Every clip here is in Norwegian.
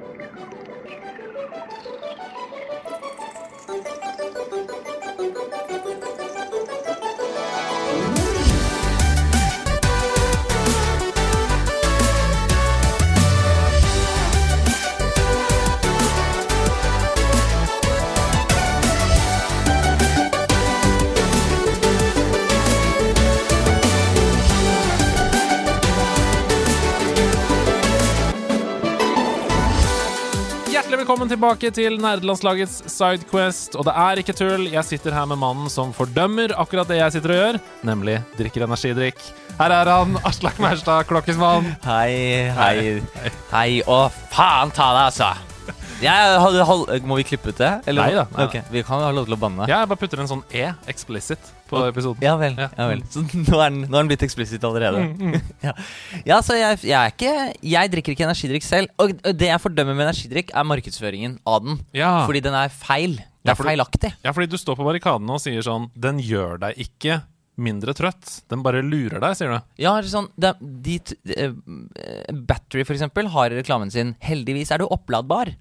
Thank you. Velkommen tilbake til nerdelandslagets Sidequest. Og det er ikke tull, jeg sitter her med mannen som fordømmer akkurat det jeg sitter og gjør, nemlig drikker energidrikk. Her er han, Aslak Maurstad, klokkesmann. Hei, hei, hei. Å, faen ta deg, altså. Jeg hadde hold... Må vi klippe ut det? Neida, neida. Ok, Vi kan ha lov til å banne. Ja, jeg bare putter en sånn E, explicit, på episoden. Ja vel. Ja. ja vel Så nå er den, nå er den blitt explicit allerede. Mm, ja. ja, så jeg, jeg er ikke Jeg drikker ikke energidrikk selv. Og det jeg fordømmer med energidrikk, er markedsføringen av den. Fordi den er feil. Det er for- feilaktig. ja, fordi du står på barrikadene og sier sånn Den gjør deg ikke mindre trøtt. Den bare lurer deg, sier du. Ja, sånn de, de, eh, Battery, for eksempel, har i reklamen sin 'Heldigvis er du oppladbar'.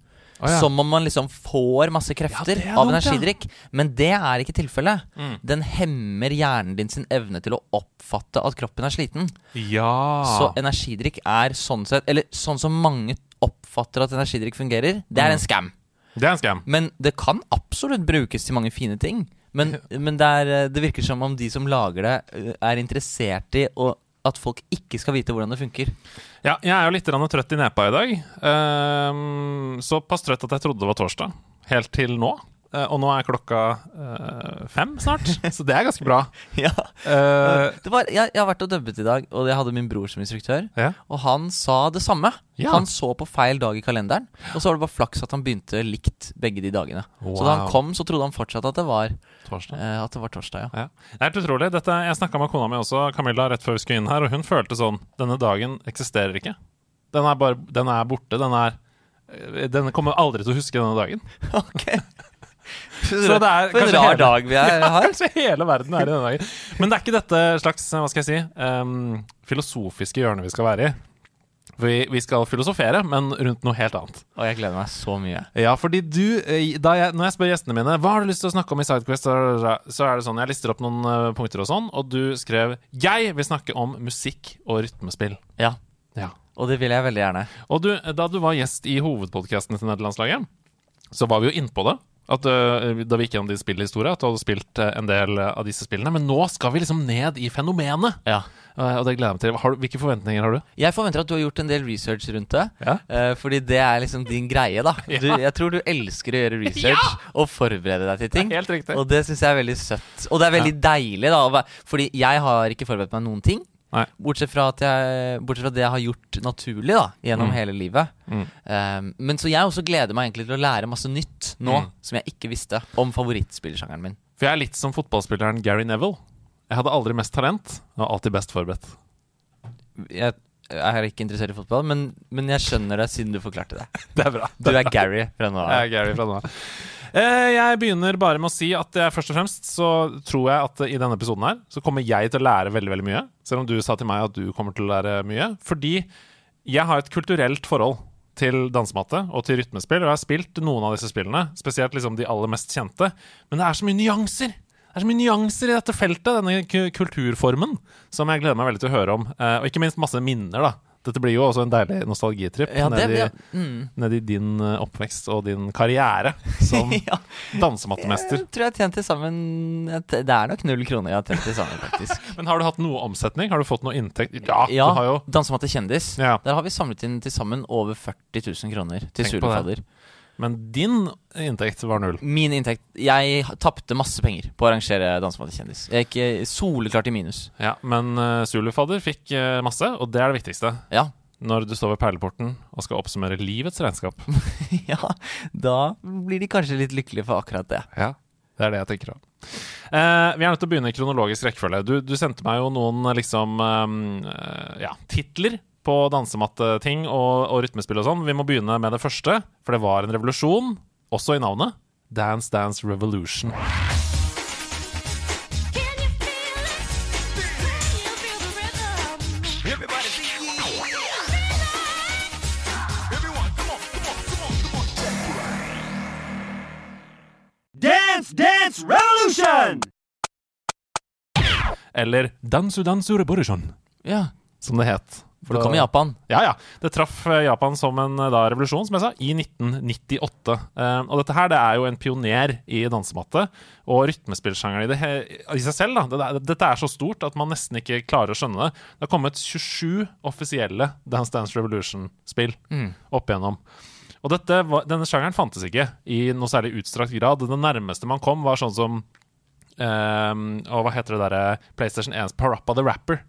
Å, ja. Som om man liksom får masse krefter Ja, av energidrikk. Men det er ikke tilfellet. Mm. Den hemmer hjernen din sin evne til å oppfatte at kroppen er sliten. Ja. Så energidrikk er sånn sett Eller sånn som mange oppfatter at energidrikk fungerer, det Mm. er en scam. Det er en scam. Men det kan absolutt brukes til mange fine ting. Men, men det, er, det virker som om de som lager det, eh, er interessert i å, at folk ikke skal vite hvordan det funker. Ja, jeg er jo litt trøtt i nepa i dag. Så Såpass trøtt at jeg trodde det var torsdag. Helt til nå. Eh, og nå er klokka eh, fem snart, så det er ganske bra. Ja Eh, det var, jeg, jeg har vært og dubbet i dag, og jeg hadde min bror som instruktør. ja. Og han sa det samme. Ja. Han så på feil dag i kalenderen. Og så var det bare flaks at han begynte likt begge de dagene. Så da han kom, så trodde han fortsatt at det var, Torsdag. at det var torsdag. Ja. Ja. Det er helt utrolig. Dette, jeg snakka med kona mi også, Camilla, rett før vi skulle inn her, og hun følte sånn Denne dagen eksisterer ikke. Den er, bare, den er borte. Den er Den kommer aldri til å huske denne dagen. Ok Så det er For en rar hele- dag vi er, har. Kanskje hele verden er i denne dagen. Men det er ikke dette slags hva skal jeg si, um, filosofiske hjørnet vi skal være i. Vi, vi skal filosofere, men rundt noe helt annet. Og jeg gleder meg så mye. Ja, fordi du eh, jeg, Når jeg spør gjestene mine hva har du lyst til å snakke om i Sidequest, så er det sånn jeg lister opp noen eh, punkter og sånn, og du skrev 'Jeg vil snakke om musikk og rytmespill'. Ja, Ja. Og det vil jeg veldig gjerne. Og du, da du var gjest i hovedpodkasten til Nederlandslaget, så var vi jo innpå det. At, uh, da vi gikk gjennom din spillhistorie, at du hadde spilt øh, en del øh, av disse spillene. Men nå skal vi liksom ned i fenomenet, Ja Uh, og det gleder jeg meg til. Har du, hvilke forventninger har du? Jeg forventer at du har gjort en del research rundt det. Ja. Uh, fordi det er liksom din greie, da. Du, jeg tror du elsker å gjøre research og forberede deg til ting. Helt riktig. Og det syns jeg er veldig søtt. Og det er veldig deilig, da. Fordi jeg har ikke forberedt meg noen ting. Nei. Bortsett fra, jeg, bortsett fra det jeg har gjort naturlig da gjennom Mm. hele livet. Mm. Um, men så jeg også gleder meg egentlig til å lære masse nytt nå Mm. som jeg ikke visste om favorittspillersjangeren min. For jeg er litt som fotballspilleren Gary Neville. Jeg hadde aldri mest talent, og alltid best forberedt. Jeg, jeg er ikke interessert i fotball, men, men jeg skjønner det siden du forklarte det. Det er bra. Du er Gary fra nå Jeg er Gary fra nå av. Eh, Jeg begynner bare med å si at jeg først og fremst så tror jeg at i denne episoden her så kommer jeg til å lære veldig veldig mye. Selv om du sa til meg at du kommer til å lære mye. Fordi jeg har et kulturelt forhold til dansematte og til rytmespill. Og jeg har spilt noen av disse spillene, spesielt liksom de aller mest kjente. Men det er så mye nyanser! Det er så mye nyanser i dette feltet, denne ku- kulturformen, som jeg gleder meg veldig til å høre om. Eh, Og ikke minst masse minner, da. Dette blir jo også en deilig nostalgitripp Ja, ned, i, mm. ned i din eh, oppvekst og din karriere som ja. dansemattemester. Jeg tror jeg tjente sammen Det er nok null kroner jeg har tjent til sammen, faktisk. Men har du hatt noe omsetning? Har du fått noe inntekt? Ja, Ja, du har jo Dansematte kjendis. Ja. Der har vi samlet inn til sammen over 40 000 kroner til. Sulefadder. Men din inntekt var null. Min inntekt Jeg tapte masse penger på å arrangere Dansematte kjendis. Jeg gikk eh, soleklart i minus. Ja, Men uh, Zulufadder fikk uh, masse, og det er det viktigste. Ja. Når du står ved perleporten og skal oppsummere livets regnskap. ja, da blir de kanskje litt lykkelige for akkurat det. Ja, det er det jeg tenker òg. Eh, vi er nødt til å begynne i kronologisk rekkefølge. Du, du sendte meg jo noen eh, liksom eh, ja, titler på dansematteting og, og rytmespill og sånn. Vi må begynne med det første, for det var en revolusjon, også i navnet. Dance Dance Revolution. Dance Dance Revolution! Eller Dansu Dansu Revolution, ja, som det het for det kom i Japan. Ja, ja. Det traff eh, Japan som en eh, da, revolusjon, som jeg sa, i 1998. Uh, og dette her det er jo en pioner i dansematte og rytmespillsjangeren i, det i seg selv. Da. Det, er- dette er så stort at man nesten ikke klarer å skjønne det. Det har kommet 27 offisielle Dance Dance Revolution-spill opp igjennom. Og dette, denne sjangeren fantes ikke i noe særlig utstrakt grad. Det nærmeste man kom, var sånn som um, Og hva heter det derre PlayStation 1s Parappa the Rapper?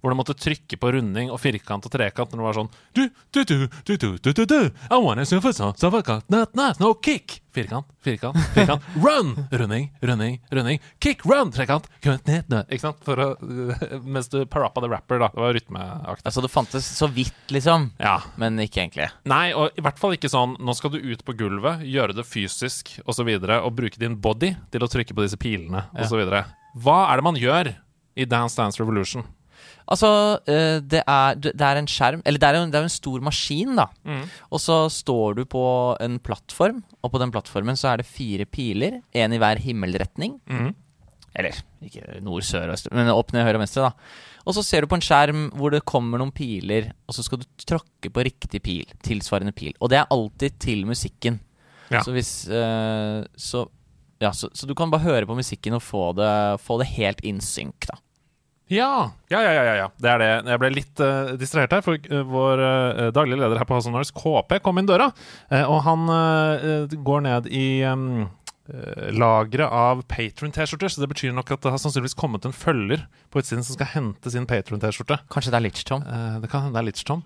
Hvor du måtte trykke på runding og firkant og trekant når det var sånn du, du, du, du, du, du, du, du. I wanna surf a song, surf a cut, not, not, no kick. Firkant, firkant, firkant. Run! Runding, runding, runding. Kick, run! Trekant. Ikke sant? For å, mens du Parappa the Rapper, da. Det var rytmeaktig. Altså, det fantes så vidt, liksom. Ja. Men ikke egentlig. Nei, og i hvert fall ikke sånn Nå skal du ut på gulvet, gjøre det fysisk osv., og, så videre, og bruke din body til å trykke på disse pilene osv. så Hva er det man gjør i Dance Dance Revolution? Altså, eh, det er, det er en skjerm Eller det er jo en, en stor maskin, da. Og så står du på en plattform, og på den plattformen så er det fire piler. Én i hver himmelretning. Eller ikke nord, sør, øst, men opp, ned, høyre og venstre, da. Og så ser du på en skjerm hvor det kommer noen piler, og så skal du tråkke på riktig pil. Tilsvarende pil. Og det er alltid til musikken. Ja. Så hvis eh, så, ja, så, så du kan bare høre på musikken og få det, få det helt in sync, da. Ja. Ja, ja, ja, ja. Det er det. Jeg ble litt uh, distrahert her, for uh, vår uh, daglige leder her på House Norse, KP, kom inn døra. og han går ned i um, lageret av Patron-T-skjorter. Så det betyr nok at det har sannsynligvis kommet en følger på utsiden som skal hente sin Patron-T-skjorte. Kanskje det er Litch Tom? Eh, det kan hende det er Litchtom.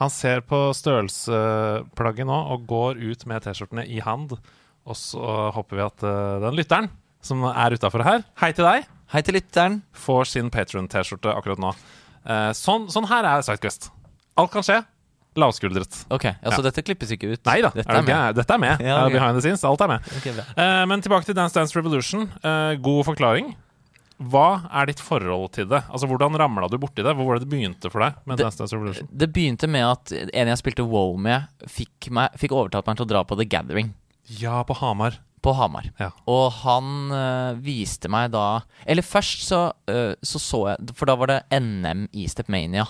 Han ser på størrelsesplagget nå og går ut med T-skjortene i hand. Og så håper vi at den lytteren som er utafor her, hei til deg, Hei til lytteren. får sin Patron-T-skjorte akkurat nå. Eh, sånn, sånn her er Sidequest. Alt kan skje. Lavskuldret. Ok, altså Ja. dette klippes ikke ut. Nei da, Dette er er med. dette er med. Ja, okay. Behind the scenes, alt er med. Okay. Eh, men tilbake til Dance Dance Revolution. Eh, god forklaring. Hva er ditt forhold til det? Altså, Hvordan ramla du borti det? Hvor var det det begynte for deg med Det- Dance Dance Revolution? Det begynte med at en jeg spilte WoW med, fikk, meg, fikk overtalt meg til å dra på The Gathering Ja, på Hamar. På Hamar. Ja. Og han øh, viste meg da Eller først så, øh, så så jeg For da var det NM i Stepmania.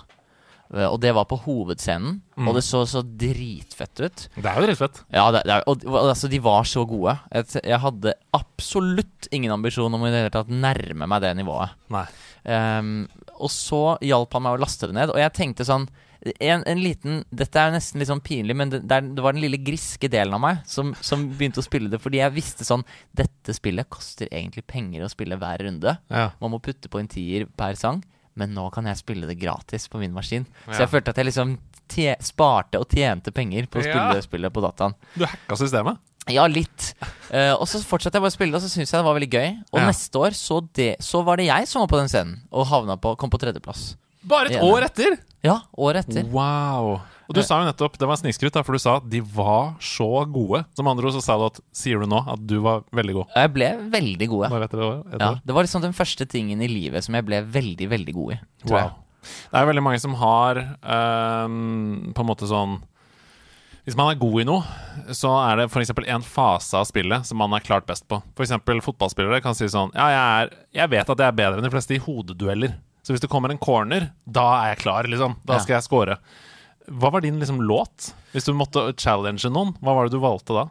Øh, Og det var på hovedscenen, Mm. og det så så dritfett ut. Det er jo dritfett. Ja, det, det, er- og, og altså, de var så gode. Jeg, jeg hadde absolutt ingen ambisjon om i det hele tatt nærme meg det nivået. Nei. Ehm, og så hjalp han meg å laste det ned, og jeg tenkte sånn en, en liten Dette er nesten litt sånn pinlig, men det, det, var den lille griske delen av meg som, som begynte å spille det, fordi jeg visste sånn Dette spillet koster egentlig penger å spille hver runde. Ja. Man må putte på en tier per sang, men nå kan jeg spille det gratis på min maskin. Så jeg følte at jeg liksom sparte og tjente penger på å spille Ja. spillet på dataen. Du hacka systemet? Ja, litt. Uh, og så fortsatte jeg bare å spille, og så syntes jeg det var veldig gøy. Og Ja. neste år så, det, så var det jeg som var på den scenen, og havna på, kom på tredjeplass. Bare et år etter! Ja, året etter. Wow. Og du sa jo nettopp, det var snikskryt, for du sa at de var så gode. Som andre ord så sa du at Sier du nå at du var veldig god? Jeg ble veldig god, ja. Bare etter et år? Ja. år? Det var liksom den første tingen i livet som jeg ble veldig, veldig god i. Tror Wow. Det er veldig mange som har um, på en måte sånn Hvis man er god i noe, så er det f.eks. en fase av spillet som man er klart best på. F.eks. fotballspillere kan si sånn Ja, jeg, er, jeg vet at jeg er bedre enn de fleste i hodedueller. Så hvis det kommer en corner, da er jeg klar, liksom. Da skal jeg score. Hva var din liksom låt? Hvis du måtte challenge noen, hva var det du valgte da?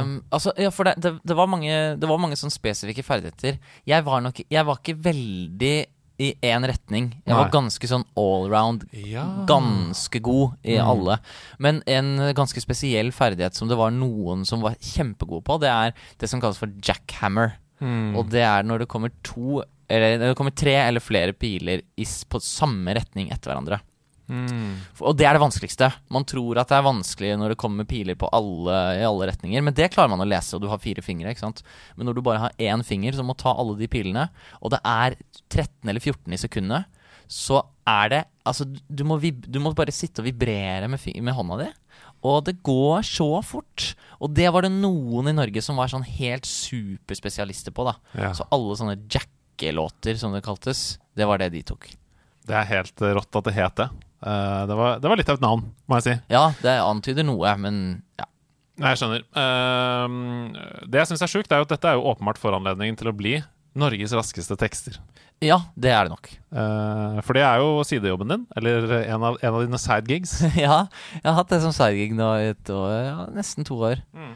Um, altså, ja, for det, det, det var mange Det var mange sånn spesifikke ferdigheter. Jeg var nok Jeg var ikke veldig i én retning. Jeg var ganske sånn allround. Ja. Ganske god i Mm. alle. Men en ganske spesiell ferdighet som det var noen som var kjempegode på, det er det som kalles for jackhammer. Mm. Og det er når det kommer to Eller det kommer tre eller flere piler i, på samme retning etter hverandre. Mm. Og det er det vanskeligste. Man tror at det er vanskelig når det kommer piler på alle, i alle retninger, men det klarer man å lese, og du har fire fingre. ikke sant? Men når du bare har én finger som må ta alle de pilene, og det er 13 eller 14 i sekundet, så er det Altså, du må, du må bare sitte og vibrere med, med hånda di. Og det går så fort. Og det var det noen i Norge som var sånn helt superspesialister på, da. Ja. Så alle sånne jackelåter, som det kaltes, det var det de tok. Det er helt eh, rått at det het det. Eh, det, var, det var litt av et navn, må jeg si. Ja, det antyder noe, men ja. Nei, jeg skjønner. Ehm, det jeg syns er sjukt, er jo at dette er jo åpenbart foranledningen til å bli Norges raskeste tekster. Ja, det er det nok. Eh, for det er jo sidejobben din, eller en av, en av dine side gigs. ja, jeg har hatt det som sidegig nå i ja, nesten to år. Mm.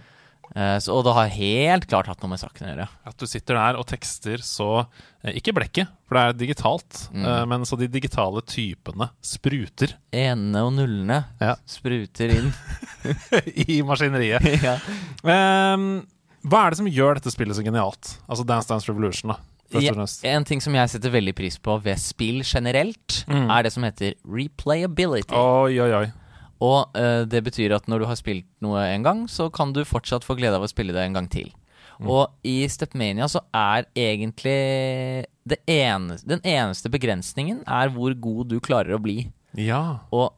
Eh, så, og det har helt klart hatt noe med saken å gjøre. At du sitter der og tekster så eh, Ikke blekket, for det er digitalt, Mm. eh, men så de digitale typene spruter Enene og nullene Ja. spruter inn. i maskineriet. ja. um, hva er det som gjør dette spillet så genialt? Altså Dance Dance Revolution, da. Ja, en ting som jeg setter veldig pris på ved spill generelt, Mm. er det som heter replayability. Oi, oi, oi. Og uh, det betyr at når du har spilt noe en gang, så kan du fortsatt få glede av å spille det en gang til. Mm. Og i Stepmania så er egentlig det eneste, den eneste begrensningen er hvor god du klarer å bli. Ja. Og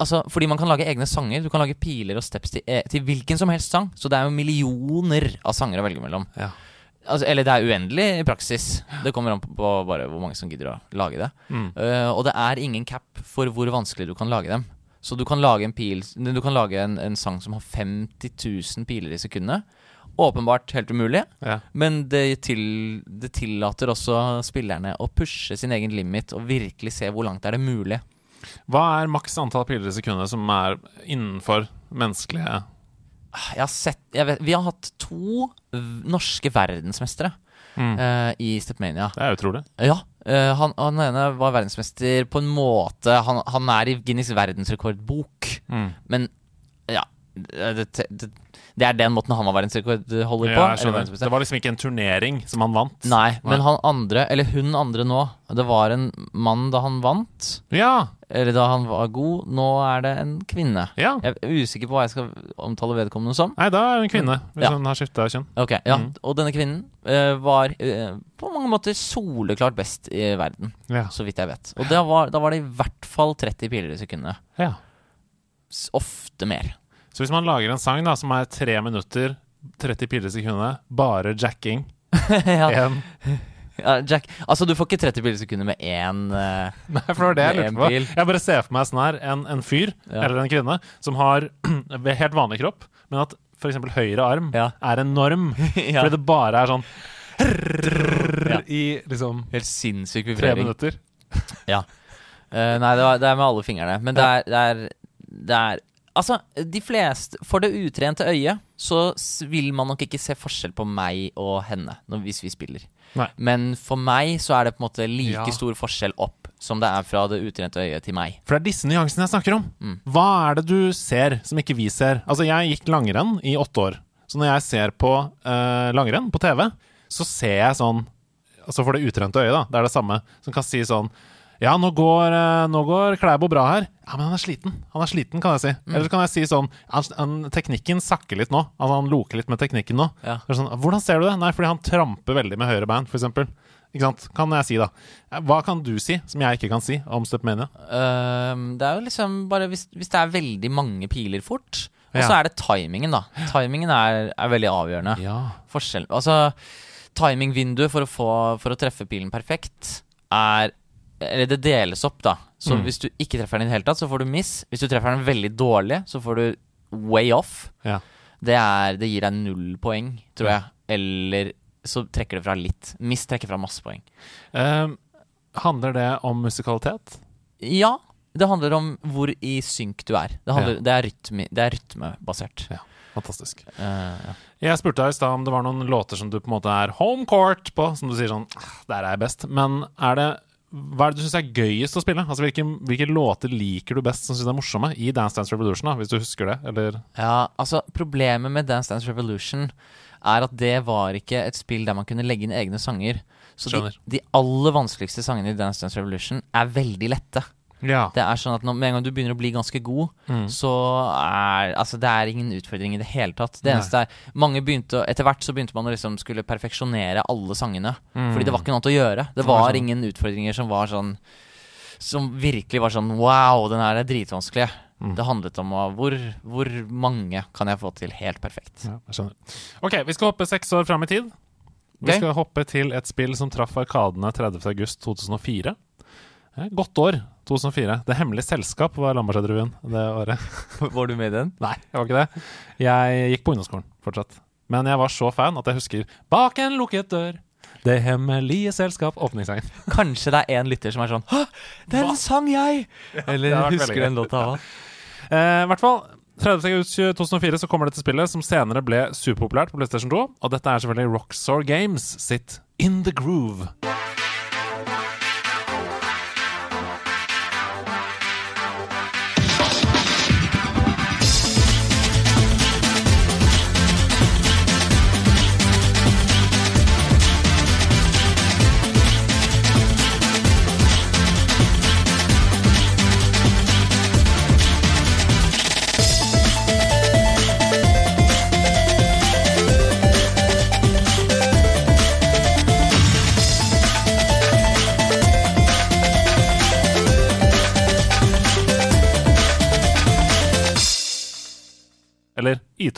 altså, fordi man kan lage egne sanger. Du kan lage piler og steps til, eh, til hvilken som helst sang. Så det er jo millioner av sanger å velge mellom. ja. Altså, eller det er uendelig i praksis. Det kommer an på bare hvor mange som gidder å lage det. Mm. Uh, og det er ingen cap for hvor vanskelig du kan lage dem. Så du kan lage en, pil, du kan lage en, en sang som har 50 000 piler i sekundet. Åpenbart helt umulig, ja. men det, til, det tillater også spillerne å pushe sin egen limit og virkelig se hvor langt er det mulig. Hva er maks antall piler i sekundet som er innenfor menneskelige Jeg har sett jeg vet, Vi har hatt to norske verdensmestere Mm. uh, i Stepmania. Det er utrolig. Ja. Eh, han, han ene var verdensmester på en måte Han, han er i Guinness verdensrekordbok, Mm. men det, det, det er den måten han var verdensrekordholder på. Ja. Det var liksom ikke en turnering som han vant? Nei, men han andre, eller hun andre nå Det var en mann da han vant, Ja! eller da han var god. Nå er det en kvinne. ja. Jeg er usikker på hva jeg skal omtale vedkommende som. Nei, da er hun en kvinne, hvis Ja. hun har skifta kjønn. Ok, ja, Mm. Og denne kvinnen uh, var uh, på mange måter soleklart best i verden, så vidt jeg vet. Og da var, da var det i hvert fall 30 piler i sekundet. ja. Ofte mer. Så hvis man lager en sang da som er tre minutter, 30 piler i sekundet, bare jacking ja. en ja, Jack, altså du får ikke 30 piler i sekundet med én uh, Nei, for det var det jeg lurte på. Jeg bare ser for meg sånn her en, en fyr Ja. eller en kvinne som har helt vanlig kropp, men at f.eks. høyre arm Ja. er enorm, norm. ja. Fordi det bare er sånn Ja. i liksom Helt sinnssyk tre minutter. minutter. Uh, nei, det, var, det er med alle fingrene. Men det er, det er, det er Altså, de fleste For det utrente øyet så vil man nok ikke se forskjell på meg og henne når, hvis vi spiller. Nei. Men for meg så er det på en måte like Ja. stor forskjell opp som det er fra det utrente øyet til meg. For det er disse nyansene jeg snakker om. Mm. Hva er det du ser som ikke vi ser? Altså, jeg gikk langrenn i åtte år. Så når jeg ser på uh, langrenn på TV, så ser jeg sånn Altså for det utrente øyet, da. Det er det samme. Som kan si sånn Ja, nå går, eh, nå går Klæbo bra her. Ja, men han er sliten. Han er sliten, kan jeg si. Mm. Eller så kan jeg si sånn han, han, Teknikken sakker litt nå. Altså Han loker litt med teknikken nå. Ja. Sånn, Hvordan ser du det? Nei, fordi han tramper veldig med høyre band, f.eks. Ikke sant? Kan jeg si, da. Hva kan du si som jeg ikke kan si om Stepmania? Uh, det er jo liksom bare hvis, hvis det er veldig mange piler fort, og Ja. så er det timingen, da. Timingen er, er veldig avgjørende. Ja. Forskjell Altså, timingvinduet for for å treffe pilen perfekt er Eller det deles opp, da. Så Mm. hvis du ikke treffer den i det hele tatt, så får du miss. Hvis du treffer den veldig dårlig, så får du way off. Ja. Det, er, det gir deg null poeng, tror jeg. Eller så trekker det fra litt. Miss trekker fra masse poeng. Um, handler det om musikalitet? Ja, det handler om hvor i synk du er. Det, handler, det, er, rytme, det er rytmebasert. Fantastisk. Uh, ja. Jeg spurte deg i stad om det var noen låter som du på en måte er home court på, som du sier sånn «Ah, Der er jeg best. Men er det hva er det du syns er gøyest å spille? Altså Hvilke, hvilke låter liker du best som syns er morsomme i Dance Dance Revolution? da Hvis du husker det, eller Ja, altså Problemet med Dance Dance Revolution er at det var ikke et spill der man kunne legge inn egne sanger. Så de, de aller vanskeligste sangene i Dance Dance Revolution er veldig lette. Ja. Det er sånn at når, Med en gang du begynner å bli ganske god, Mm. så er Altså det er ingen utfordring i det hele tatt. Det Nei. eneste er Mange begynte Etter hvert så begynte man å liksom skulle perfeksjonere alle sangene. Mm. Fordi det var ikke noe annet å gjøre. Det var sånn. ingen utfordringer som var sånn Som virkelig var sånn Wow, den her er dritvanskelig. Mm. Det handlet om hvor, hvor mange kan jeg få til helt perfekt. Ja, jeg skjønner. Ok, vi skal hoppe seks år fram i tid. Vi skal hoppe til et spill som traff Arkadene 30.8.2004. Godt år, 2004. Det hemmelige selskap var Lambertseter-revyen det året. Var du med i den? Nei, jeg var ikke det. Jeg gikk på ungdomsskolen fortsatt. Men jeg var så fan at jeg husker Bak en lukket dør, Det hemmelige selskap, åpningssangen. Kanskje det er en lytter som er sånn Hå, den sang jeg! Eller ja, husker den låta òg. Eh, I hvert fall 30. august 2004 så kommer dette spillet, som senere ble superpopulært på PlayStation 2. Og dette er selvfølgelig Rockstar Games sitt In The Groove.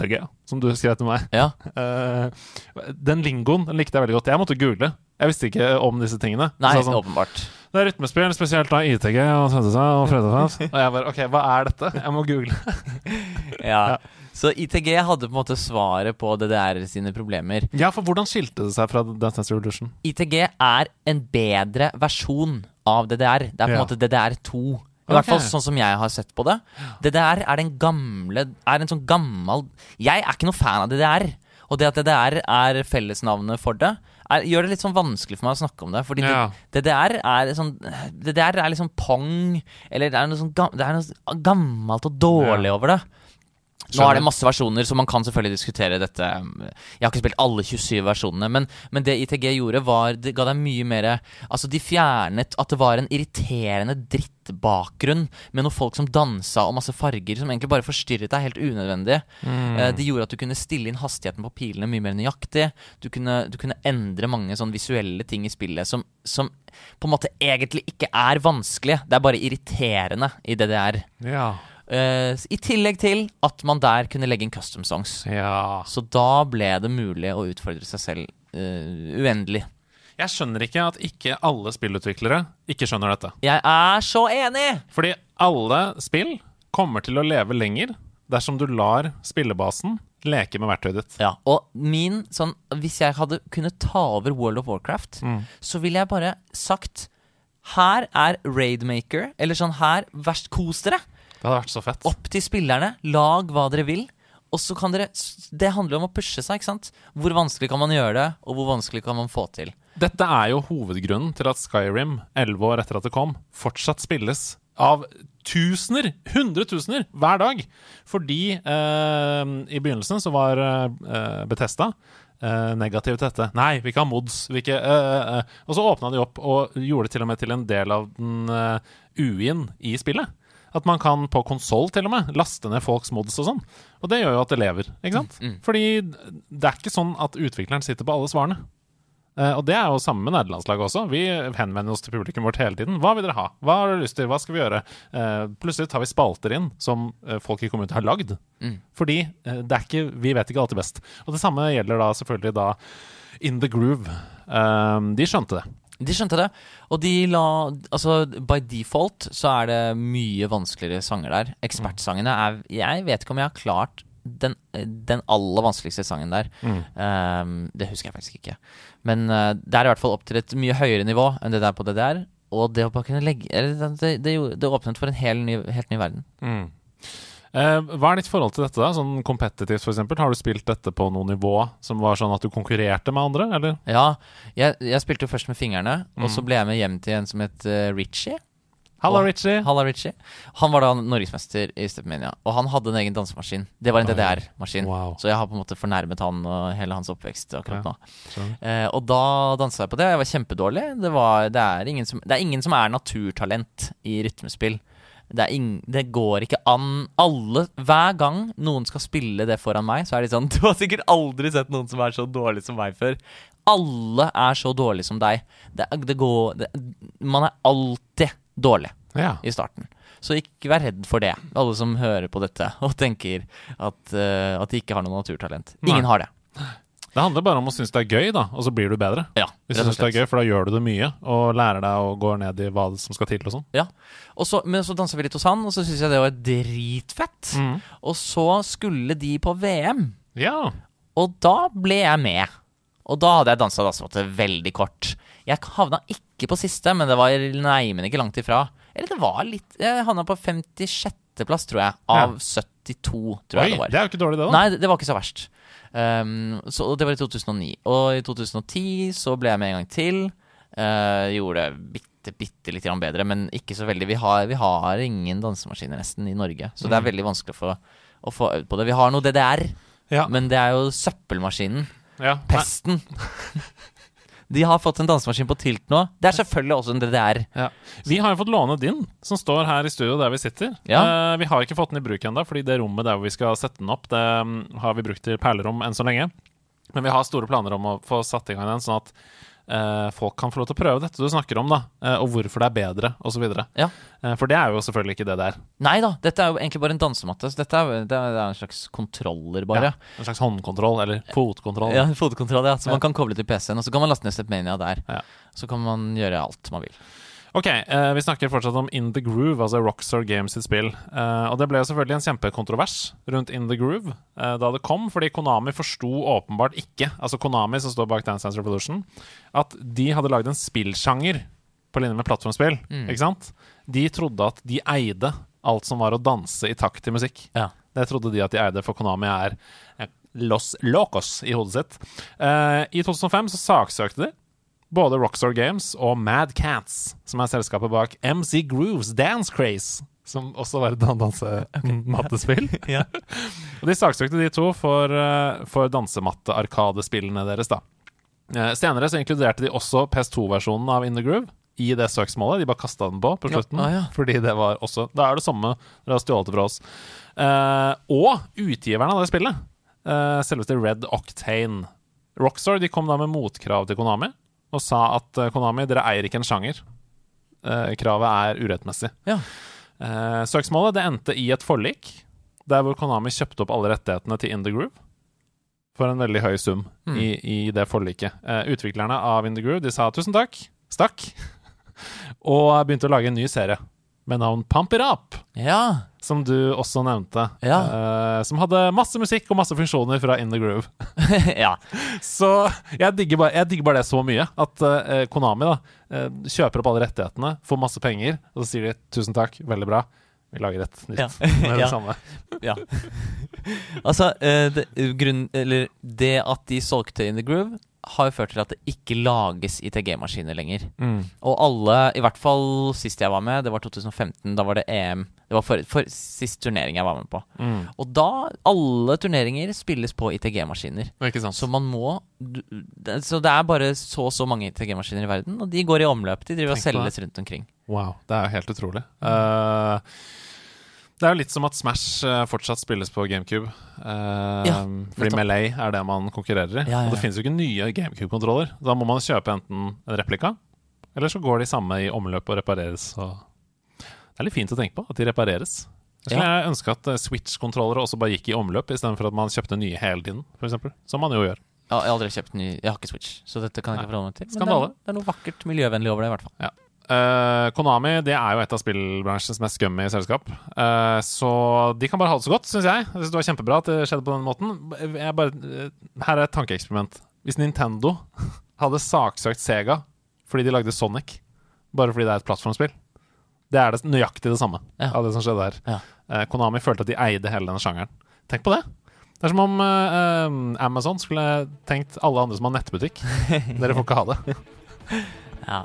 Eller som du skrev til meg. Ja. Uh, den lingoen den likte jeg veldig godt. Jeg måtte google. Jeg visste ikke om disse tingene. Nei, Så sånn, åpenbart. det er rytmespill, spesielt da ITG og Tønsestad og Fredagshus. Og jeg bare OK, hva er dette? Jeg må google. Ja. Så ITG hadde på en måte svaret på DDR sine problemer. Ja, for hvordan skilte det seg fra Dance Dance Revolution? ITG er en bedre versjon av DDR. Det er på en Ja. måte DDR2. I hvert fall sånn som jeg har sett på det. DDR er den gamle Er en sånn gammel Jeg er ikke noe fan av DDR. Og det at DDR er fellesnavnet for det, er, gjør det litt sånn vanskelig for meg å snakke om det. Fordi Ja. DDR er sånn DDR er liksom pong, eller det er noe, sånn, det er gammelt og dårlig Ja. over det. Nå er det masse versjoner, så man kan selvfølgelig diskutere dette. Jeg har ikke spilt alle 27 versjonene, men, men det ITG gjorde, var Det ga deg mye mer Altså, de fjernet at det var en irriterende drittbakgrunn med noen folk som dansa og masse farger som egentlig bare forstyrret deg helt unødvendig. Mm. Det gjorde at du kunne stille inn hastigheten på pilene mye mer nøyaktig. Du kunne, du kunne endre mange sånn visuelle ting i spillet som, som på en måte egentlig ikke er vanskelig. Det er bare irriterende i DDR. Ja. Eh, I tillegg til at man der kunne legge inn custom songs. ja. Så da ble det mulig å utfordre seg selv uh, uendelig. Jeg skjønner ikke at ikke alle spillutviklere ikke skjønner dette. Jeg er så enig! Fordi alle spill kommer til å leve lenger dersom du lar spillebasen leke med verktøyet ditt. Ja, og min sånn Hvis jeg hadde kunnet ta over World of Warcraft, så ville jeg bare sagt Her er Raidmaker, eller sånn her Verst kos dere! Det hadde vært så fett. Opp til spillerne, lag hva dere vil. Og så kan dere Det handler om å pushe seg, ikke sant? Hvor vanskelig kan man gjøre det, og hvor vanskelig kan man få til? Dette er jo hovedgrunnen til at Skyrim, elleve år etter at det kom, fortsatt spilles av tusener, hundretusener, hver dag. Fordi eh, i begynnelsen så var eh, Betesta eh, negativ til dette. Nei, vi ikke ha mods. Vi ikke, eh, eh. Og så åpna de opp og gjorde det til og med til en del av den eh, UI-en i spillet. At man kan på konsoll til og med laste ned folks mods og sånn. Og det gjør jo at det lever. ikke sant? Fordi det er ikke sånn at utvikleren sitter på alle svarene. Uh, og det er jo samme med nederlandslaget også. Vi henvender oss til publikum vårt hele tiden. Hva vil dere ha? Hva har dere lyst til? Hva skal vi gjøre? Uh, plutselig tar vi spalter inn som uh, folk i kommunen har lagd. Fordi eh, det er ikke, vi vet ikke alltid best. Og det samme gjelder da selvfølgelig da In The Groove. De skjønte det. De skjønte det, og de la Altså, by default så er det mye vanskeligere sanger der. Ekspertsangene er Jeg vet ikke om jeg har klart den, den aller vanskeligste sangen der. Ehm, det husker jeg faktisk ikke. Men uh, det er i hvert fall opp til et mye høyere nivå enn det der på det der. Og det å bare kunne legge Det, det, det åpnet for en hel ny, helt ny verden. Eh, hva er ditt forhold til dette, da? Sånn kompetitivt, f.eks. Har du spilt dette på noe nivå som var sånn at du konkurrerte med andre, eller? Ja, jeg, jeg spilte jo først med fingrene, og så ble jeg med hjem til en som het uh, Richie. Halla, Richie. Halla, Richie. Han var da norgesmester i Stepmania, og han hadde en egen dansemaskin. Det var en DDR-maskin, Wow. så jeg har på en måte fornærmet han og hele hans oppvekst akkurat nå. Ja, Eh, og da dansa jeg på det, og jeg var kjempedårlig. Det, var, det, er ingen som, det er ingen som er naturtalent i rytmespill. Det, det går ikke an Alle, Hver gang noen skal spille det foran meg, så er de sånn Du har sikkert aldri sett noen som er så dårlig som meg før. Alle er så dårlige som deg. Det, det går Man er alltid dårlig Ja. i starten. Så ikke vær redd for det, alle som hører på dette og tenker at, uh, at de ikke har noe naturtalent. Ingen Nei. har det. Det handler bare om å synes det er gøy, da, og så blir du bedre. Ja, Hvis du synes det er gøy, For da gjør du det mye, og lærer deg å gå ned i hva som skal til. og sånn Ja. Og så, men så dansa vi litt hos han, og så syntes jeg det var dritfett. Mm. Og så skulle de på VM, Ja. og da ble jeg med. Og da hadde jeg dansa dansemåte veldig kort. Jeg havna ikke på siste, men det var neimen ikke langt ifra. Eller det var litt Jeg havna på 56.-plass, tror jeg, av 72, tror Oi, jeg det var. det er jo ikke dårlig, det, da. Nei, det, det var ikke så verst. Um, så, det var i 2009. Og i 2010 så ble jeg med en gang til. Uh, gjorde det bitte, bitte litt bedre, men ikke så veldig. Vi har, vi har ingen dansemaskiner nesten i Norge, så det er veldig vanskelig å få, å få øvd på det. Vi har noe DDR, Ja. men det er jo søppelmaskinen. ja. Pesten. De har fått en dansemaskin på Tilt nå. Det er selvfølgelig også en DDR. Ja. Vi har jo fått låne din, som står her i studio der vi sitter. Ja. Uh, vi har ikke fått den i bruk ennå, fordi det rommet der vi skal sette den opp, det mm, har vi brukt til perlerom enn så lenge. Men vi har store planer om å få satt i gang den, sånn at eh, folk kan få lov til å prøve dette du snakker om, da. eh, og hvorfor det er bedre, osv. Ja. Uh, for det er jo selvfølgelig ikke det det er. Nei da, dette er jo egentlig bare en dansematte. Så dette er, det er en slags kontroller, bare. Ja, en slags håndkontroll, eller fotkontroll. Ja, fotkontroll, ja. Så man kan koble til PC-en, og så kan man laste ned Stepmania der. Ja. Så kan man gjøre alt man vil. Ok, eh, vi snakker fortsatt om In The Groove, altså Rockstar Games sitt spill. Eh, og det ble jo selvfølgelig en kjempekontrovers rundt In The Groove eh, da det kom, fordi Konami forsto åpenbart ikke, altså Konami som står bak Dance Dance Revolution, at de hadde lagd en spillsjanger på linje med plattformspill, Mm. ikke sant? De trodde at de eide alt som var å danse i takt til musikk. Ja. Det trodde de at de eide, for Konami er eh, Los Locos i hodet sitt. Eh, I 2005 så saksøkte de både Rockstar Games og Mad Cats, som er selskapet bak MC Grooves Dance Craze, som også var et dan- dansemattespill. og de saksøkte de to for, uh, for dansematte-arkadespillene deres, da. Eh, senere så inkluderte de også PS2-versjonen av In The Groove i det søksmålet. De bare kasta den på på Ja, slutten. ah, ja. Fordi det var også Da er det samme dere har stjålet det fra oss. Eh, og utgiveren av det spillet, eh, selveste Red Octane. Rockstar de kom da med motkrav til Konami og sa at eh, Konami, dere eier ikke en sjanger. Eh, kravet er urettmessig. Ja. Eh, søksmålet det endte i et forlik, der hvor Konami kjøpte opp alle rettighetene til In The Groove for en veldig høy sum Mm. i, i det forliket. Utviklerne av In The Groove de sa tusen takk, stakk, og begynte å lage en ny serie med navn Pump It Up, Ja. som du også nevnte. Ja. Uh, som hadde masse musikk og masse funksjoner fra In The Groove. ja. Så jeg digger, bare, jeg digger bare det så mye. At uh, Konami da uh, kjøper opp alle rettighetene, får masse penger, og så sier de tusen takk, veldig bra. Vi lager et nytt Ja. med det Ja. samme. ja. altså, det, grunn, eller det at de solgte In The Groove, har jo ført til at det ikke lages ITG-maskiner lenger. Mm. Og alle, i hvert fall sist jeg var med, det var 2015, da var det EM. Det var for, for sist turnering jeg var med på. Mm. Og da Alle turneringer spilles på ITG-maskiner. Så man må du- det- Så det er bare så og så mange ITG-maskiner i verden, og de går i omløp. De driver og selges rundt omkring. Wow, det er jo helt utrolig. Eh, det er jo litt som at Smash eh, fortsatt spilles på GameCube. Eh, Ja, fordi. Melee er det man konkurrerer i. Ja, ja, Og det finnes jo ikke nye GameCube-kontroller. Da må man kjøpe enten en replika, eller så går de samme i omløp og repareres. Og det er litt fint å tenke på at de repareres. Jeg skulle ønske at eh, Switch-kontrollere også bare gikk i omløp, istedenfor at man kjøpte nye hele tiden, f.eks. Som man jo gjør. Ja, jeg har aldri kjøpt ny Jeg har ikke Switch, så dette kan jeg ikke forholde meg til. Men det er, det er noe vakkert miljøvennlig over det, i hvert fall. Eh, Konami det er jo et av spillbransjens mest scummy selskap. Uh, så de kan bare ha det så godt, syns jeg. Jeg synes det var kjempebra at det skjedde på den måten. Jeg bare, eh, her er et tankeeksperiment. Hvis Nintendo hadde saksøkt Sega fordi de lagde Sonic, bare fordi det er et plattformspill Det er det, nøyaktig det samme Ja. av det som skjedde her. Ja. Uh, Konami følte at de eide hele denne sjangeren. Tenk på det. Det er som om Amazon skulle tenkt alle andre som har nettbutikk. Dere får ikke ha det. Ja.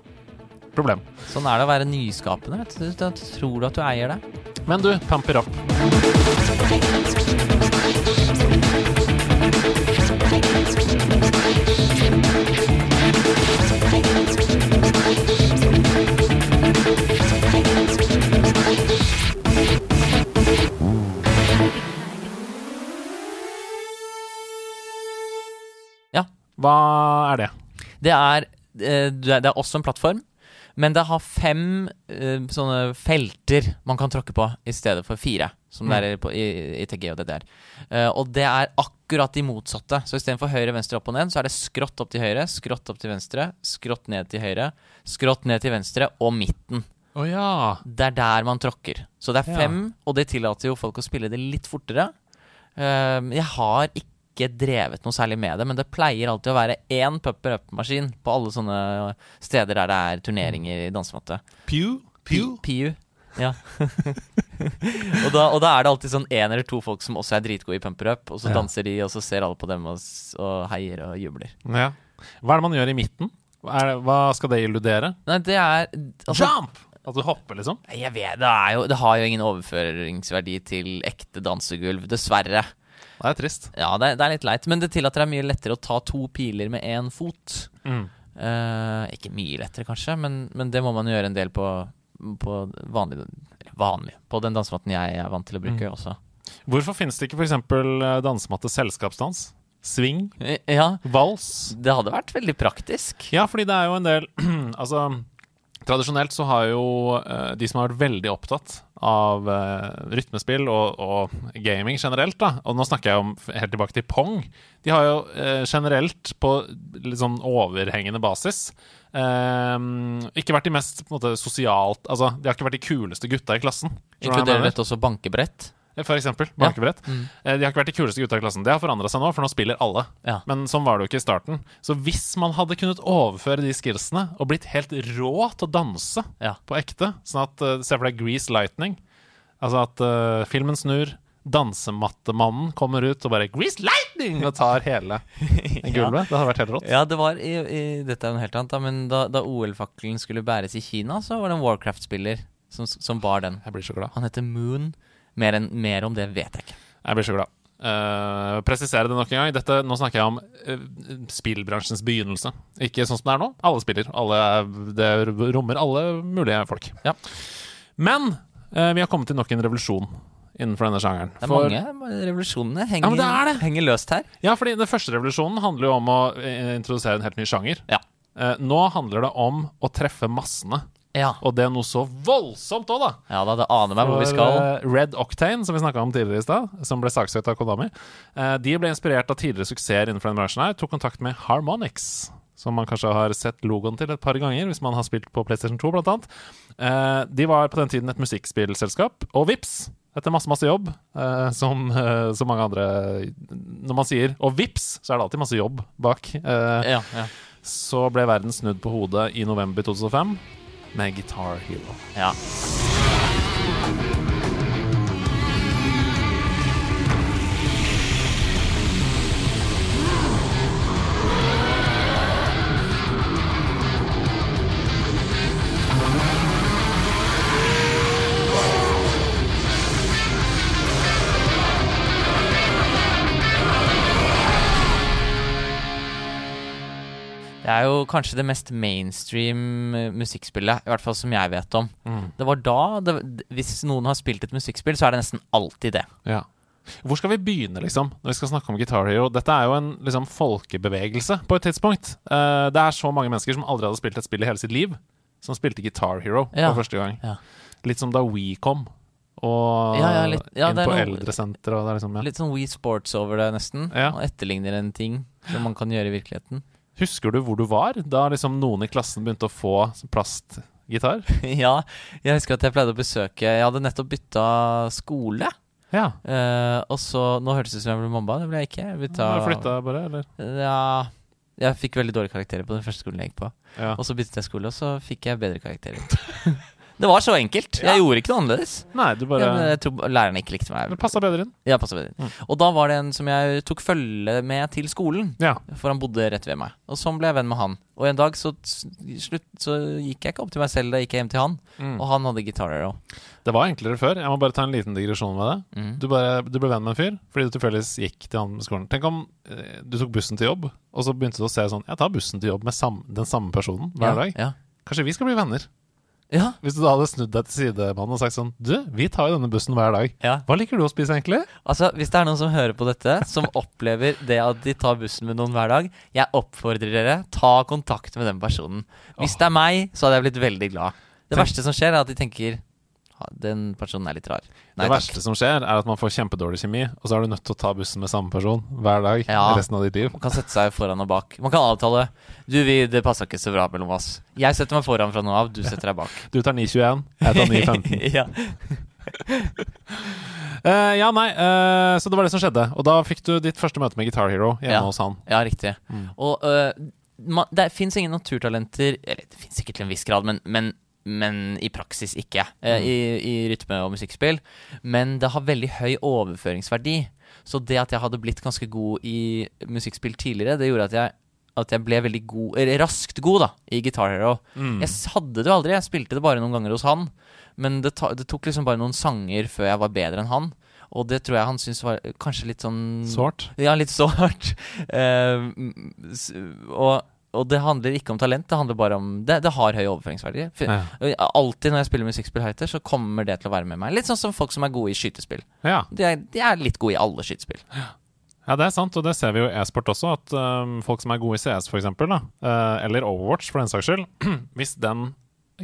Problem. Sånn er det å være nyskapende. Vet du. Da tror du at du eier det. Men du, pamper opp. Ja. Hva er det? Det er, eh, det er det er også en plattform, men det har fem uh, sånne felter man kan tråkke på i stedet for fire. som det er på, i, i TG og DDR. Uh, og det er akkurat de motsatte. Så istedenfor høyre, venstre, opp og ned, så er det skrått opp til høyre, skrått opp til venstre, skrått ned til høyre, skrått ned til venstre og midten. Å ja. Det er der man tråkker. Så det er Ja. fem, og det tillater jo folk å spille det litt fortere. Uh, jeg har ikke drevet noe særlig med det, men det pleier alltid å være én pupper up-maskin på alle sånne steder der det er turneringer i dansematte. Pew? Pew? Pew. Ja. og, da, og da er det alltid sånn én eller to folk som også er dritgode i pumper up, og så Ja. danser de, og så ser alle på dem og, og heier og jubler. Ja. Hva er det man gjør i midten? Hva, det, hva skal det illudere? Nei, det er altså, Jump! At du hopper, liksom? Jeg vet, det, er jo, det har jo ingen overføringsverdi til ekte dansegulv, dessverre. Det er trist. Ja, det, det er litt leit, men det tillater deg mye lettere å ta to piler med én fot. Mm. Uh, ikke mye lettere, kanskje, men, men det må man gjøre en del på, på vanlig, vanlig På den dansematten jeg er vant til å bruke Mm. også. Hvorfor finnes det ikke f.eks. dansematte selskapsdans? Swing? Eh, Ja, Vals? det hadde vært veldig praktisk. Ja, fordi det er jo en del Altså, tradisjonelt så har jo eh, de som har vært veldig opptatt av uh, rytmespill og, og gaming generelt, da, og nå snakker jeg om helt tilbake til Pong, de har jo uh, generelt på litt sånn overhengende basis uh, ikke vært de mest på en måte, sosialt Altså, de har ikke vært de kuleste gutta i klassen. Inkluderer dette også bankebrett? For eksempel. Ja. Mm. Eh, De har ikke vært de kuleste gutta i klassen. Det har forandra seg nå, for nå spiller alle. Ja. Men sånn var det jo ikke i starten. Så hvis man hadde kunnet overføre de skillsene og blitt helt rå til å danse Ja. på ekte sånn at, uh, Se for deg Grease Lightning. Altså at uh, filmen snur, dansemattemannen kommer ut og bare 'Grease Lightning!' og tar hele gulvet. Det hadde vært helt rått. Ja, det var i, i, Dette er noe helt annet, da, men da, da OL-fakkelen skulle bæres i Kina, så var det en Warcraft-spiller som, som bar den. Jeg blir så glad. Han heter Moon. Mer, enn- mer om det vet jeg ikke. Jeg blir så glad. Uh, presisere det nok en gang. Dette, nå snakker jeg om uh, spillbransjens begynnelse. Ikke sånn som det er nå. Alle spiller. Alle, det rommer alle mulige folk. Ja. Men uh, vi har kommet til nok en revolusjon innenfor denne sjangeren. Det er For- mange revolusjonene henger, ja, det det. henger løst her. Ja, fordi den første revolusjonen handler jo om å introdusere en helt ny sjanger. Ja. Nå handler det om å treffe massene. Ja, Og det er noe så voldsomt òg, da! ja da, det aner meg hvor vi skal. eh, Red Octane, som vi snakka om tidligere i stad, som ble saksøkt av Konami, eh, de ble inspirert av tidligere suksesser innenfor den bransjen her, tok kontakt med Harmonix. Som man kanskje har sett logoen til et par ganger, hvis man har spilt på PlayStation 2 blant annet. Eh, de var på den tiden et musikkspillselskap, og vips! Etter masse, masse jobb, eh, som eh, så mange andre Når man sier 'og vips', så er det alltid masse jobb bak. Eh, Ja, ja. så ble verden snudd på hodet i november 2005 med Guitar Hero. ja. Det er jo kanskje det mest mainstream eh, musikkspillet, i hvert fall som jeg vet om. Det var da det, Hvis noen har spilt et musikkspill, så er det nesten alltid det. Ja. Hvor skal vi begynne, liksom, når vi skal snakke om Guitar Hero? Dette er jo en liksom, folkebevegelse på et tidspunkt. Uh, det er så mange mennesker som aldri hadde spilt et spill i hele sitt liv, som spilte Guitar Hero Ja. for første gang. Ja. Litt som da We kom, og Ja, ja, litt- ja, inn på eldresenter og liksom ja. Litt sånn We Sports over det, nesten. Og etterligner en ting som man kan gjøre i virkeligheten. Husker du hvor du var da liksom noen i klassen begynte å få plastgitar? ja, jeg husker at jeg pleide å besøke Jeg hadde nettopp bytta skole. Ja. Uh, og så Nå hørtes det ut som jeg ble mobba. Det ble jeg ikke. Jeg bytta Du flytta bare, eller? Ja Jeg fikk veldig dårlige karakterer på den første skolen jeg gikk på. Ja. Og så byttet jeg skole, og så fikk jeg bedre karakterer. det var så enkelt. Jeg gjorde ikke noe annerledes. Nei, du bare jeg tror læreren ikke likte meg. Det passa bedre inn. Ja, passet bedre. Mm. Og da var det en som jeg tok følge med til skolen. Ja. For han bodde rett ved meg. Og sånn ble jeg venn med han. Og en dag så, slutt, så gikk jeg ikke opp til meg selv, da gikk jeg hjem til han. Mm. Og han hadde gitarer òg. Det var enklere før. Jeg må bare ta en liten digresjon med det. Mm. Du, bare, du ble venn med en fyr fordi du tilfeldigvis gikk til han med skolen. Tenk om eh, du tok bussen til jobb, og så begynte du å se sånn Jeg tar bussen til jobb med sam den samme personen hver ja, dag. Ja. Kanskje vi skal bli venner? Ja. Hvis du da hadde snudd deg til sidemannen og sagt sånn Du, vi tar jo denne bussen hver dag. ja. Hva liker du å spise, egentlig? Altså, Hvis det er noen som hører på dette, som opplever det at de tar bussen med noen hver dag, jeg oppfordrer dere, ta kontakt med den personen. Hvis det er meg, så hadde jeg blitt veldig glad. Det Tenk- verste som skjer, er at de tenker Den personen er litt rar. Det verste takk. som skjer, er at man får kjempedårlig kjemi, og så er du nødt til å ta bussen med samme person hver dag Ja. resten av ditt liv. Man kan sette seg foran og bak. Man kan avtale Du, vi, det passa ikke så bra mellom oss. Jeg setter meg foran fra nå av, du setter deg bak. Du tar 9.21, jeg tar 9.15. ja. uh, ja, nei, uh, så det var det som skjedde. Og da fikk du ditt første møte med Guitar Hero hjemme Ja. hos han. ja, riktig. Mm. Og uh, man, det fins ingen naturtalenter Eller det fins sikkert til en viss grad, men, men, men i praksis ikke. eh, Mm. i, I rytme- og musikkspill. Men det har veldig høy overføringsverdi. Så det at jeg hadde blitt ganske god i musikkspill tidligere, det gjorde at jeg at jeg ble veldig god, eller raskt god da i Guitar Hero. Mm. Jeg hadde det jo aldri, jeg spilte det bare noen ganger hos han. Men det, ta, det tok liksom bare noen sanger før jeg var bedre enn han. Og det tror jeg han syntes var kanskje litt sånn Sårt. Ja, litt sårt. Eh, mm, og, og det handler ikke om talent, det handler bare om Det, det har høy overføringsverdi. Ja. Alltid når jeg spiller musikkspill høyter, så kommer det til å være med meg. Litt sånn som folk som er gode i skytespill. Ja. De er, de er litt gode i alle skytespill. ja, det er sant, og det ser vi jo i e-sport også. At um, folk som er gode i CS, for eksempel, da, eh, eller Overwatch for den saks skyld, hvis den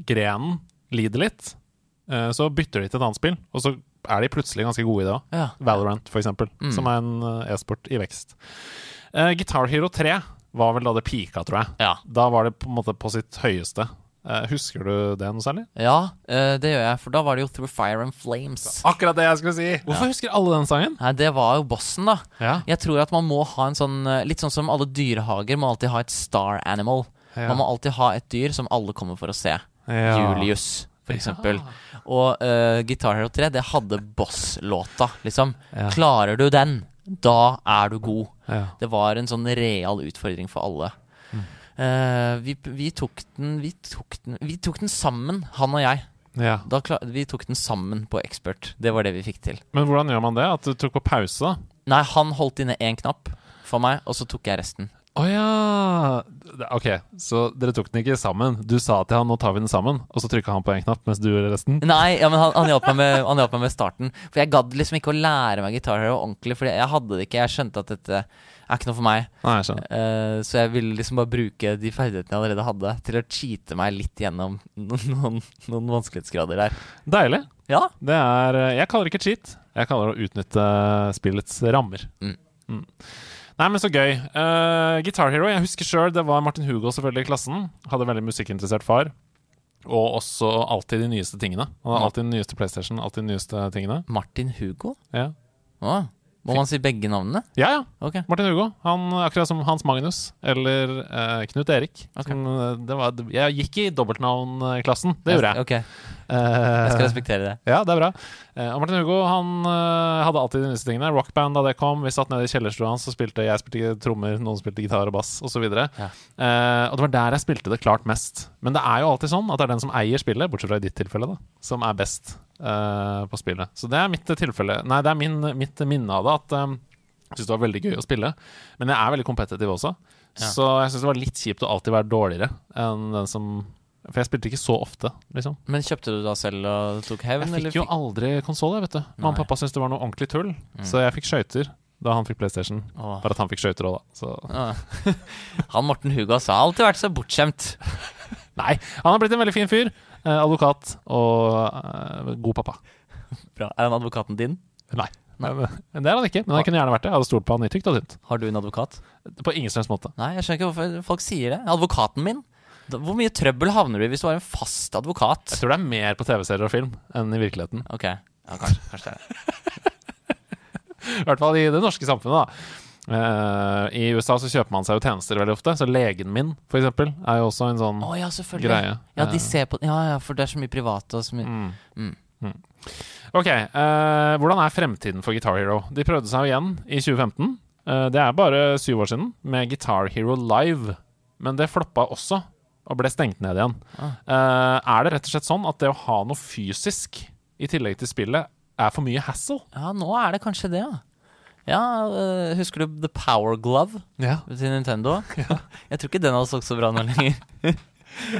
grenen lider litt, eh, så bytter de til et annet spill, og så er de plutselig ganske gode i det òg. Ja. Valorant, for eksempel, Mm. som er en eh, e-sport i vekst. Uh, Guitar Hero 3 var vel da det pika, tror jeg. Ja. Da var det på en måte på sitt høyeste. Eh, husker du det noe særlig? Ja, eh, det gjør jeg, for da var det jo Through Fire and Flames. Akkurat det jeg skulle si! Hvorfor husker alle den sangen? Nei, det var jo bossen, da. Ja. Jeg tror at man må ha en sånn eh, Litt sånn som alle dyrehager må alltid ha et star animal. Ja. Man må alltid ha et dyr som alle kommer for å se. Ja. Julius, for eksempel. Og uh, Guitar Hero 3, det hadde boss-låta, liksom. Ja. Klarer du den, da er du god. Ja. Det var en sånn real utfordring for alle. Mm. Uh, vi, vi, tok den, vi, tok den, vi tok den sammen, han og jeg. ja. Da klar, vi tok den sammen på Expert. Det var det vi fikk til. Men hvordan gjør man det? At du tok på pause. Nei, han holdt inne én knapp for meg, og så tok jeg resten. Å ja! Ok, så dere tok den ikke sammen. Du sa til han 'nå tar vi den sammen', og så trykka han på én knapp mens du gjorde resten? Nei, ja, men han, han hjalp meg, med- han hjalp meg med starten. For jeg gadd liksom ikke å lære meg Guitar Hero ordentlig, for jeg hadde det ikke. Jeg skjønte at dette er ikke noe for meg. Nei, jeg skjønner. Eh, så jeg ville liksom bare bruke de ferdighetene jeg allerede hadde, til å cheate meg litt gjennom noen, noen, noen vanskelighetsgrader der. Deilig. Ja. Det er eh, Jeg kaller det ikke cheat. Jeg kaller det å utnytte spillets rammer. Mm. Mm. Nei, men så gøy. Uh, Guitar Hero, jeg husker sjøl det var Martin Hugo selvfølgelig i klassen. Hadde en veldig musikkinteressert far. Og også alltid de nyeste tingene. Han hadde alltid den nyeste PlayStation. Alltid de nyeste tingene. Martin Hugo? Ja, Å, må man si begge navnene? ja. ja. Ok. Martin Hugo. Han, akkurat som Hans Magnus eller eh, Knut Erik. Som, eh, det var, jeg gikk i dobbeltnavnklassen. Det gjorde jeg. Ok, Eh, Jeg skal respektere det. Ja, det er bra. Eh, og Martin Hugo han eh, hadde alltid de nyeste tingene. Rockband da det kom. Vi satt nede i kjellerstua hans og spilte Jeg spilte trommer, noen spilte gitar og bass osv. Ja. Eh, og det var der jeg spilte det klart mest. Men det er jo alltid sånn at det er den som eier spillet, bortsett fra i ditt tilfelle, da, som er best eh, på spillet. Så det er mitt tilfelle Nei, det er min, mitt minne av det. At eh, jeg syns det var veldig gøy å spille. Men jeg er veldig kompetitiv også. Ja. Så jeg syns det var litt kjipt å alltid være dårligere enn den som For jeg spilte ikke så ofte, liksom. Men kjøpte du da selv og tok hevn? Jeg fikk jo aldri konsoll, vet du. Mamma og pappa syntes det var noe ordentlig tull. Mm. Så jeg fikk skøyter da han fikk PlayStation. Åh. Bare at han fikk skøyter òg, da. Så Ja. Han Morten Hugo altså, har alltid vært så bortskjemt. Nei, han har blitt en veldig fin fyr. Eh, advokat og eh, god pappa. Bra. Er han advokaten din? Nei. Nei. Men, men det er han ikke. Men han kunne gjerne vært det. Jeg hadde stolt på han i tykt og tynt. Har du en advokat? På ingen slags måte. Nei, jeg skjønner ikke hvorfor folk sier det. Advokaten min? Hvor mye trøbbel havner du i hvis du har en fast advokat? Jeg tror det er mer på TV-serier og film enn i virkeligheten. Ok, ja, kanskje, kanskje det. I hvert fall i det norske samfunnet, da. Uh, I USA så kjøper man seg jo tjenester veldig ofte. Så legen min, for eksempel, er jo også en sånn Å ja, greie. Ja, de Eh, ser på Ja, ja, for det er så mye privat og så mye Mm. Mm. Mm. Ok, uh, hvordan er fremtiden for Guitar Hero? De prøvde seg jo igjen i 2015. Uh, det er bare syv år siden, med Guitar Hero Live. Men det floppa også, og ble stengt ned igjen. Ah. Eh, er det rett og slett sånn at det å ha noe fysisk i tillegg til spillet er for mye hassle? Ja, nå er det kanskje det, ja. Ja, øh, Husker du The Power Glove Ja. til Nintendo? Jeg tror ikke den hadde solgt så bra nå lenger.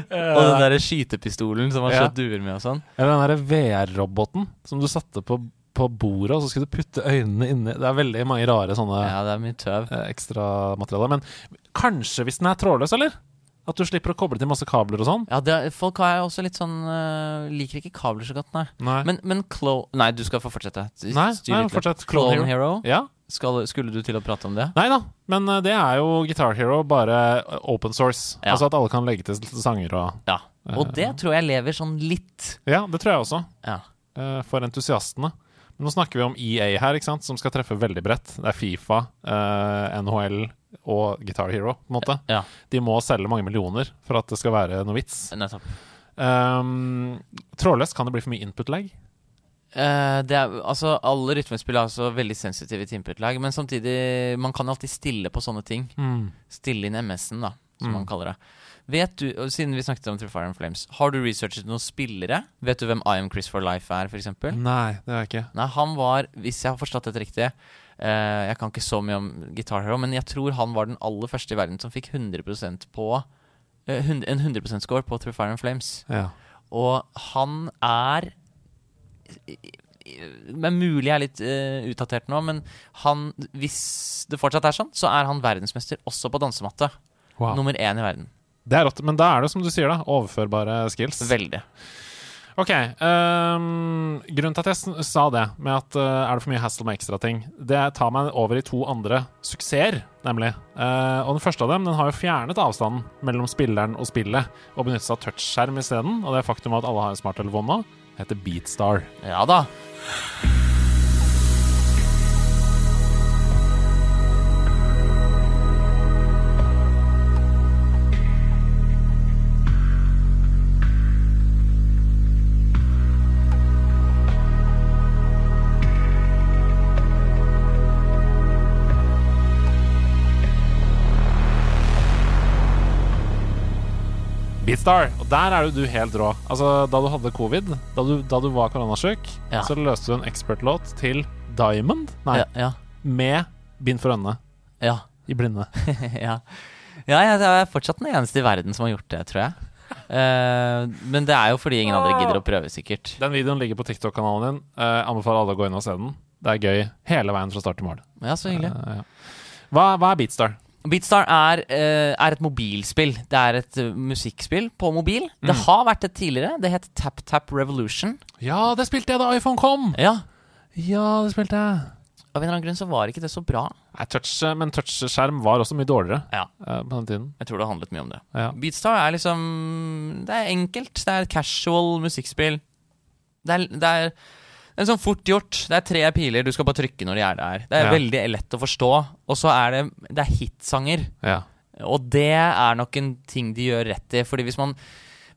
og den derre skytepistolen som man Ja. skjøt duer med og sånn. Eller den derre VR-roboten som du satte på, på bordet, og så skulle du putte øynene inni Det er veldig mange rare sånne Ja, det er mye tøv. eh, ekstra materialer. Men kanskje hvis den er trådløs, eller? At du slipper å koble til masse kabler og sånn. Ja, det, folk jeg også litt sånn uh, Liker ikke kabler så godt, nei. Nei. Men, men Clo... Nei, du skal få fortsette. Styr Nei, nei, fortsett. Clone Clone Hero. Ja. Skal, skulle du til å prate om det? Nei da, men eh, det er jo Guitar Hero bare open source. Ja. Altså at alle kan legge til sanger og Ja. Og det tror jeg lever sånn litt. Ja, det tror jeg også. Ja. eh, For entusiastene. Men nå snakker vi om EA her, ikke sant, som skal treffe veldig bredt. Det er Fifa, eh, NHL og Guitar Hero, på en måte. ja De må selge mange millioner for at det skal være noe vits. nettopp. Um, trådløst kan det bli for mye input lag. Uh, det er, altså, alle rytmespill er altså veldig sensitive til input-lag, men samtidig Man kan alltid stille på sånne ting. Stille inn MS-en, da, som man kaller det. Vet du, Siden vi snakket om Through Fire and Flames, har du researchet noen spillere? Vet du hvem I Am Chris for Life er, f.eks.? Nei, det har jeg ikke. Nei, han var, hvis jeg har forstått dette riktig eh, Jeg kan ikke så mye om Guitar Hero, men jeg tror han var den aller første i verden som fikk 100% på eh, 100 En 100 %-score på Through Fire and Flames. Ja. Og han er er mulig jeg er litt uh, utdatert nå, men han Hvis det fortsatt er sånn, så er han verdensmester også på dansematte. Wow. Nummer én i verden. Det er rått. Men da er det som du sier, da. Overførbare skills. Veldig. Ok. Um, grunnen til at jeg sa det, med at uh, er det for mye hassle med ekstrating, det tar meg over i to andre suksesser, nemlig. Uh, og den første av dem den har jo fjernet avstanden mellom spilleren og spillet, og benyttet seg av touchskjerm isteden. Og det faktum at alle har en smarttelefon nå. Heter Beatstar. Ja da. Beatstar. Og der er jo du helt rå. Altså, da du hadde covid, da du, da du var koronasyk, Ja. så løste du en expert-låt til Diamond, nei, Ja, ja. med bind for øynene ja. i blinde. ja. ja, jeg er fortsatt den eneste i verden som har gjort det, tror jeg. Uh, men det er jo fordi ingen andre gidder å prøve, sikkert. Den videoen ligger på TikTok-kanalen din. Uh, anbefaler alle å gå inn og se den. Det er gøy hele veien fra start til mål. Ja, så hyggelig. Uh, ja. hva, hva er Beatstar? Beatstar er, eh, er et mobilspill. Det er et eh, musikkspill på mobil. Det har vært et tidligere. Det het Tap Tap Revolution. Ja, det spilte jeg da iPhone kom! Ja, Ja, det spilte jeg. Av en eller annen grunn så var ikke det så bra. Nei, touch, men touchskjerm var også mye dårligere Ja, eh, på den tiden. jeg tror det handlet mye om det. Ja. Beatstar er liksom Det er enkelt. Det er et casual musikkspill. Det er, det er det er sånn fort gjort. Det er tre piler, du skal bare trykke når de er der. Det er Ja. veldig lett å forstå. Og så er det Det er hitsanger. Ja. Og det er nok en ting de gjør rett i. Fordi hvis man,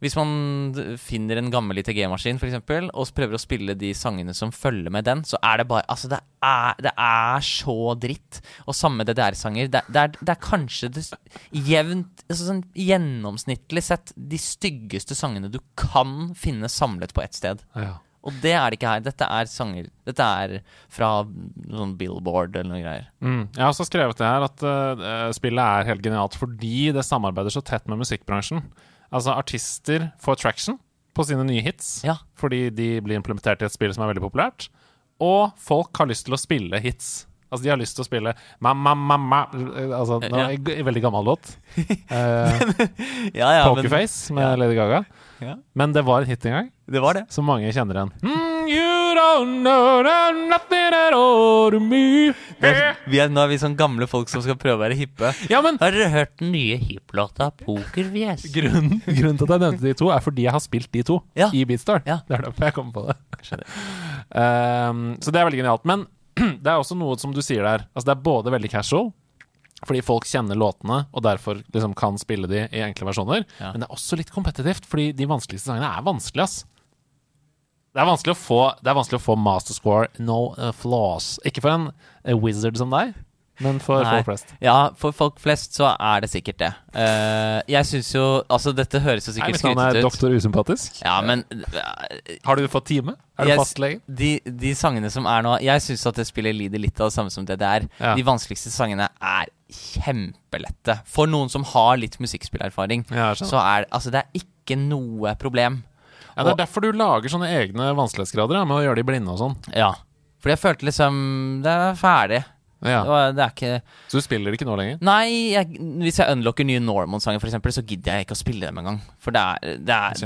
hvis man finner en gammel ITG-maskin for eksempel, og prøver å spille de sangene som følger med den, så er det bare Altså, det er, det er så dritt. Og samme DDR-sanger. Det, det, det er kanskje det jevnt altså sånn Gjennomsnittlig sett de styggeste sangene du kan finne samlet på ett sted. ja. Og det er det ikke her. Dette er sanger Dette er fra sånn Billboard eller noe greier. Mm. Jeg har også skrevet det her at uh, spillet er helt genialt fordi det samarbeider så tett med musikkbransjen. Altså, artister får traction på sine nye hits Ja. fordi de blir implementert i et spill som er veldig populært. Og folk har lyst til å spille hits. Altså, de har lyst til å spille ma-ma, ma-ma Altså, nå ja. en veldig gammel låt. Eh, Ja, ja, Pokerface med Lady Gaga. Ja. Men det var en hit en gang, Det var det. som mange kjenner igjen. Mm, you don't know nothing at all to me. Vi er, nå er vi sånn gamle folk som skal prøve å være hippe. Ja, men Har dere hørt den nye hiplåta Pokerfjes? grunnen, grunnen til at jeg nevnte de to, er fordi jeg har spilt de to i Beatstar. Det er derfor jeg kommer på det. Skjønner. Ehm, så det er veldig genialt. Men det er også noe som du sier der. Altså Det er både veldig casual, fordi folk kjenner låtene og derfor liksom kan spille de i enkle versjoner. Ja. Men det er også litt kompetitivt, fordi de vanskeligste sangene er vanskelig, ass. Det er vanskelig å få, det er vanskelig å få master score no uh, flaws. Ikke for en uh, wizard som deg, men for Nei. folk flest. Ja, for folk flest så er det sikkert det. Uh, jeg syns jo Altså, dette høres jo sikkert Mitt ut er skrytete ut. doktor usympatisk. Ja, men uh, Har du fått time? Er du fastlege? de, de sangene som er nå Jeg syns at det spiller lider litt av det samme som DDR. Ja. De vanskeligste sangene er kjempelette. For noen som har litt musikkspillerfaring, Ja, så er altså, det er ikke noe problem. Ja, det Og- er derfor du lager sånne egne vanskelighetsgrader, ja, med å gjøre de blinde og sånn. Ja. Fordi jeg følte liksom Det er ferdig. Ja. Og det er ikke Så du spiller ikke nå lenger? Nei, jeg, hvis jeg unlocker nye Norman-sanger, eksempel, så gidder jeg ikke å spille dem engang. For det er Det er,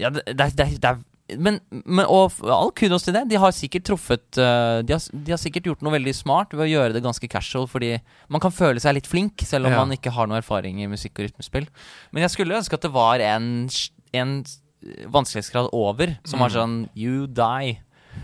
ja, det det, det, det, er, det men, men og all kudos til det. De har sikkert truffet eh, de, har, de har sikkert gjort noe veldig smart ved å gjøre det ganske casual, fordi man kan føle seg litt flink, selv om Ja. man ikke har noe erfaring i musikk og rytmespill. Men jeg skulle ønske at det var en, en vanskelighetsgrad over, som var Mm. sånn You die.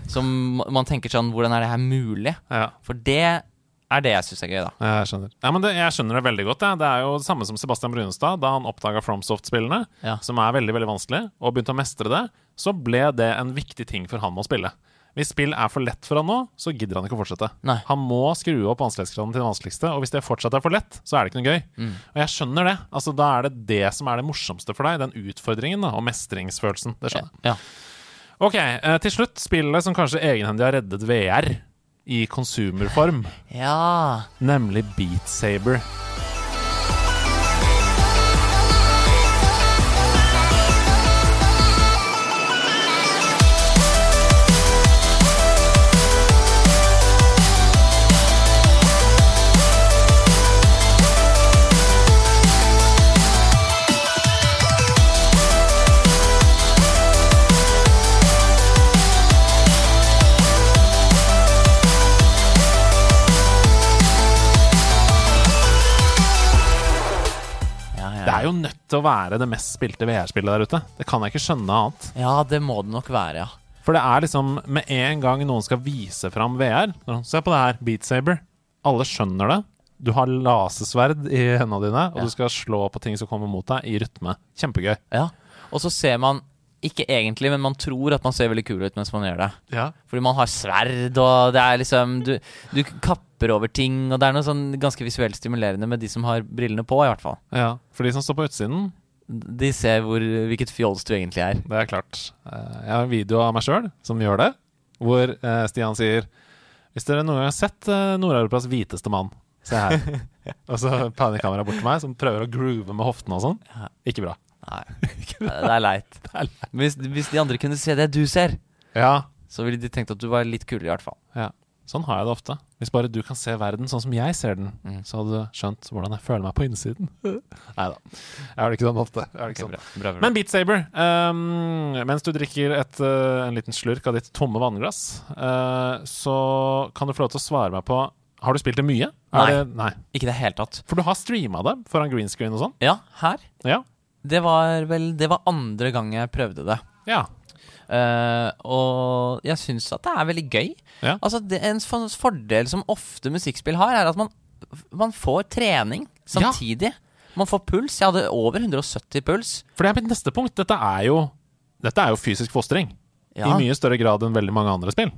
Som man tenker sånn Hvordan er det her mulig? Ja. For det er det jeg syns er gøy, da. Jeg skjønner. Ja, men det, jeg skjønner det veldig godt. Ja. Det er jo det samme som Sebastian Brunestad da han oppdaga FromSoft-spillene, Ja. som er veldig veldig vanskelig, og begynte å mestre det. Så ble det en viktig ting for han å spille. Hvis spill er for lett for han nå, så gidder han ikke å fortsette. Nei. Han må skru opp vanskelighetsgraden til det vanskeligste, og hvis det fortsatt er for lett, så er det ikke noe gøy. Mm. Og jeg skjønner det. Altså, da er det det som er det morsomste for deg, den utfordringen da, og mestringsfølelsen. Det skjønner jeg. Ja. Ok, eh, til slutt spillet som kanskje egenhendig har reddet VR i konsumerform, ja. nemlig Beat Saber. Til å være det mest spilte VR-spillet der ute. Det kan jeg ikke skjønne annet. ja, det må det nok være, ja. For det er liksom med en gang noen skal vise fram VR Se på det her, Beat Saber. Alle skjønner det. Du har lasersverd i hendene dine, og Ja. du skal slå på ting som kommer mot deg, i rytme. Kjempegøy. ja. Og så ser man ikke egentlig, men man tror at man ser veldig kul ut mens man gjør det. Ja. Fordi man har sverd, og det er liksom Du, du kapper over ting, og det er noe sånn ganske visuelt stimulerende med de som har brillene på, i hvert fall. ja. For de som står på utsiden, De ser hvor, hvilket fjols du egentlig er. det er klart. Eh, Jeg har en video av meg sjøl som gjør det, hvor eh, Stian sier Hvis dere noen gang har sett eh, Nord-Europas hviteste mann, se her. og så panner kameraet bort til meg, som prøver å groove med hoftene og sånn. Ikke bra. Nei, det er leit. Hvis, hvis de andre kunne se det du ser, Ja, så ville de tenkt at du var litt kulere, i hvert fall. Ja, sånn har jeg det ofte. Hvis bare du kan se verden sånn som jeg ser den, Mm. så hadde du skjønt hvordan jeg føler meg på innsiden. Nei da. Jeg har det ikke sånn ofte. Det ikke okay, sånn. bra, bra, bra. Men Beat Saber, um, mens du drikker et, uh, en liten slurk av ditt tomme vannglass, uh, så kan du få lov til å svare meg på Har du spilt det mye? Er Nei. Det, nei. ikke i det hele tatt. For du har streama det foran green screen og sånn? Ja, her. Ja. Det var vel Det var andre gang jeg prøvde det. ja. Uh, og jeg syns at det er veldig gøy. Ja. Altså det, En fordel som ofte musikkspill har, er at man, man får trening samtidig. Man får puls. Jeg hadde over 170 puls. For det er mitt neste punkt. Dette er jo, dette er jo fysisk fostring. Ja. I mye større grad enn veldig mange andre spill.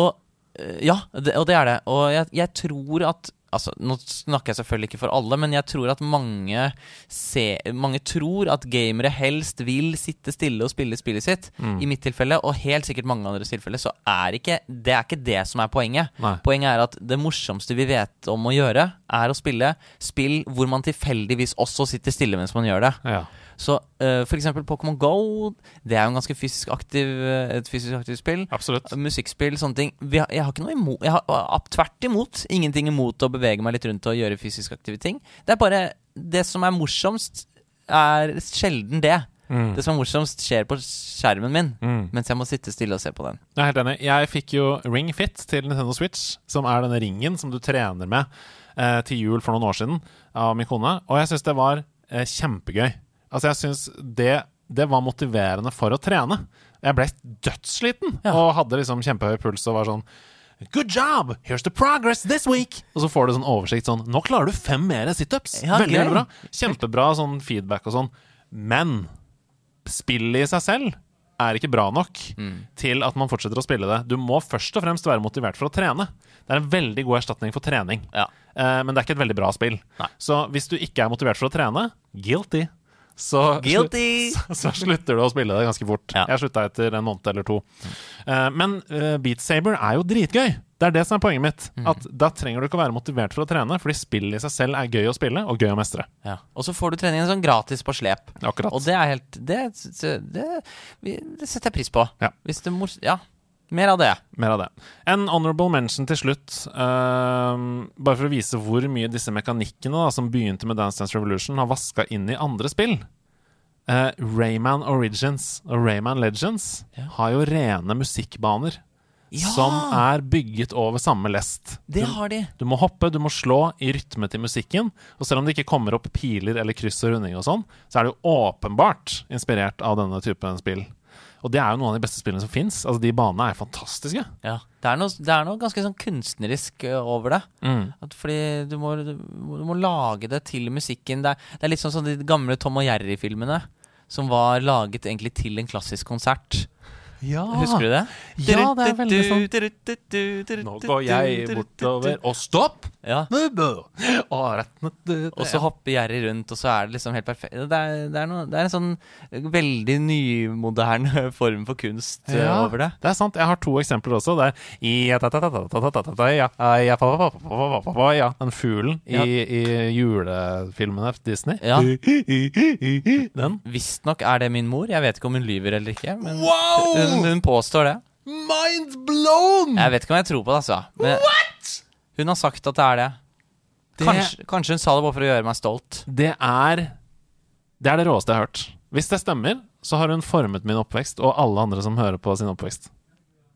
Og øh, ja, det, og det er det. Og jeg, jeg tror at Altså, Nå snakker jeg selvfølgelig ikke for alle, men jeg tror at mange se, Mange tror at gamere helst vil sitte stille og spille spillet sitt. Mm. I mitt tilfelle, og helt sikkert mange andres tilfelle, så er ikke det er ikke det som er poenget. Nei. Poenget er at det morsomste vi vet om å gjøre, er å spille spill hvor man tilfeldigvis også sitter stille mens man gjør det. Ja. Så uh, for eksempel Pokémon Go, det er jo en ganske fysisk aktiv, eh, et fysisk aktivt spill. Absolutt. Musikkspill, sånne ting. Vi har, jeg har ikke noe imot Jeg har tvert imot ingenting imot å bevege meg litt rundt og gjøre fysisk aktive ting. Det er bare Det som er morsomst, er sjelden det. Mm. Det som er morsomst, skjer på skjermen min, Mm. mens jeg må sitte stille og se på den. Jeg er helt enig. Jeg fikk jo Ring Fit til Nintendo Switch, som er denne ringen som du trener med eh, til jul for noen år siden av min kone, og jeg syns det var eh, kjempegøy. Altså, jeg syns det, det var motiverende for å trene. Jeg ble dødssliten Ja. og hadde liksom kjempehøy puls og var sånn Good job! Here's the progress this week! Og så får du sånn oversikt sånn Nå klarer du fem mer situps! Ja, veldig, gøy. bra. Kjempebra sånn feedback og sånn. Men spillet i seg selv er ikke bra nok til at man fortsetter å spille det. Du må først og fremst være motivert for å trene. Det er en veldig god erstatning for trening. Ja. Eh, men det er ikke et veldig bra spill. Nei. Så hvis du ikke er motivert for å trene, guilty. Så! Så, så slutter du å spille det ganske fort. Ja. Jeg slutta etter en måned eller to. Uh, men uh, Beat Saber er jo dritgøy. Det er det som er poenget mitt. Mm. At Da trenger du ikke å være motivert for å trene, fordi spillet i seg selv er gøy å spille og gøy å mestre. Ja. Og så får du treningen sånn gratis på slep. Akkurat. Og det er helt Det, det, det, det setter jeg pris på. Ja. Hvis det mors... Ja. Mer av det. Mer av det. En honorable mention til slutt, uh, bare for å vise hvor mye disse mekanikkene da, som begynte med Dance Dance Revolution, har vaska inn i andre spill. Uh, Rayman Origins og Rayman Legends Ja. har jo rene musikkbaner Ja! som er bygget over samme lest. Det Du, har de. du må hoppe, du må slå i rytme til musikken. Og selv om det ikke kommer opp piler eller kryss og runding og sånn, så er det jo åpenbart inspirert av denne typen spill. Og det er jo noen av de beste spillene som fins. Altså, de banene er fantastiske. Ja. Det, er noe, det er noe ganske sånn kunstnerisk over det. At fordi du må, du, du må lage det til musikken. Det er, det er litt sånn som de gamle Tom og Jerry-filmene. Som var laget egentlig til en klassisk konsert. Ja. Husker du det? Ja, det er veldig sånn Nå går jeg bortover Og stopp! Ja. Og så hopper Jerry rundt, og så er det liksom helt perfekt. Det er, det er, noe, det er en sånn veldig nymoderne form for kunst Ja, over det. det er sant. Jeg har to eksempler også. Det er i- ja, ja, ja, Den fuglen i, i julefilmene til Disney. Ja. Den. Visstnok er det min mor. Jeg vet ikke om hun lyver eller ikke. Men Wow! Hun, hun påstår det. Mind blown! Jeg vet ikke om jeg tror på det, altså. Men hun har sagt at det er det. Det- Kanskje, kanskje hun sa det bare for å gjøre meg stolt. Det er Det er det råeste jeg har hørt. Hvis det stemmer, så har hun formet min oppvekst og alle andre som hører på sin oppvekst.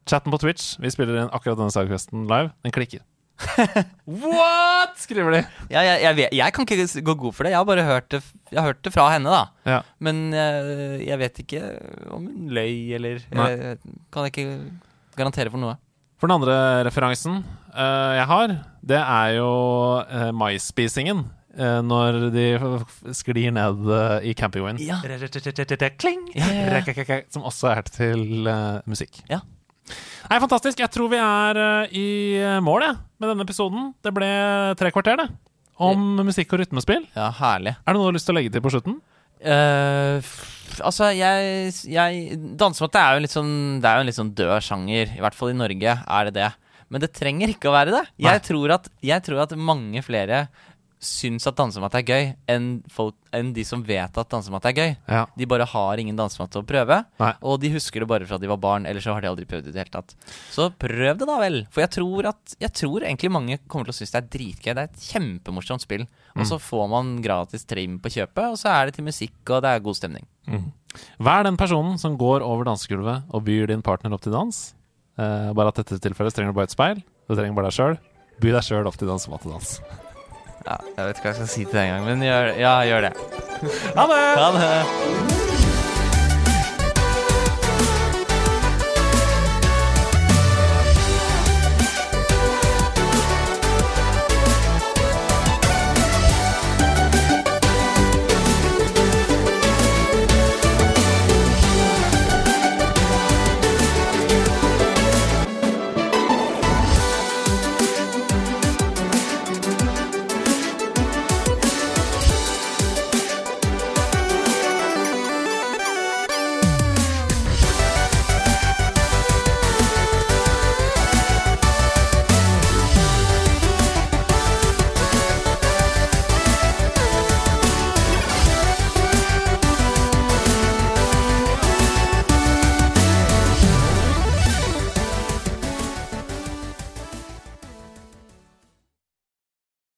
Chatten på Twitch, vi spiller inn akkurat denne Sidequesten live, den klikker. What?! skriver de. Ja, jeg, jeg, vet, jeg kan ikke gå god for det. Jeg har bare hørt det, jeg har hørt det fra henne, da. Ja. Men jeg, jeg vet ikke om hun løy, eller jeg, Kan jeg ikke garantere for noe. For den andre referansen uh, jeg har, det er jo uh, maisspisingen. Uh, når de sklir ned uh, i campingvognen. Ja. Kling! Ja, ja, ja. Som også er til eh, musikk. Ja. Nei, fantastisk. Jeg tror vi er eh, i mål jeg, med denne episoden. Det ble tre kvarter, det. Om musikk og rytmespill. Ja, herlig. Er det noe du har lyst til å legge til på slutten? Uh, altså, jeg, jeg Dansemåte er jo en litt sånn Det er jo en litt sånn død sjanger. I hvert fall i Norge er det det. Men det trenger ikke å være det. Jeg tror, at, jeg tror at mange flere syns at dansemat er gøy, enn, folk, enn de som vet at dansemat er gøy. Ja. De bare har ingen dansemat å prøve, Nei. og de husker det bare fra de var barn. Eller så har de aldri prøvd det i det hele tatt. Så prøv det, da vel. For jeg tror, at, jeg tror egentlig mange kommer til å synes det er dritgøy. Det er et kjempemorsomt spill. Og så får man gratis trim på kjøpet, og så er det til musikk, og det er god stemning. Vær den personen som går over dansegulvet og byr din partner opp til dans. Eh, bare at dette tilfellet trenger du bare et speil. Du trenger bare deg sjøl. By deg sjøl opp til dansemattedans. Ja, jeg vet ikke hva jeg skal si til det engang, men gjør, ja, gjør det. Ha det! Ha det!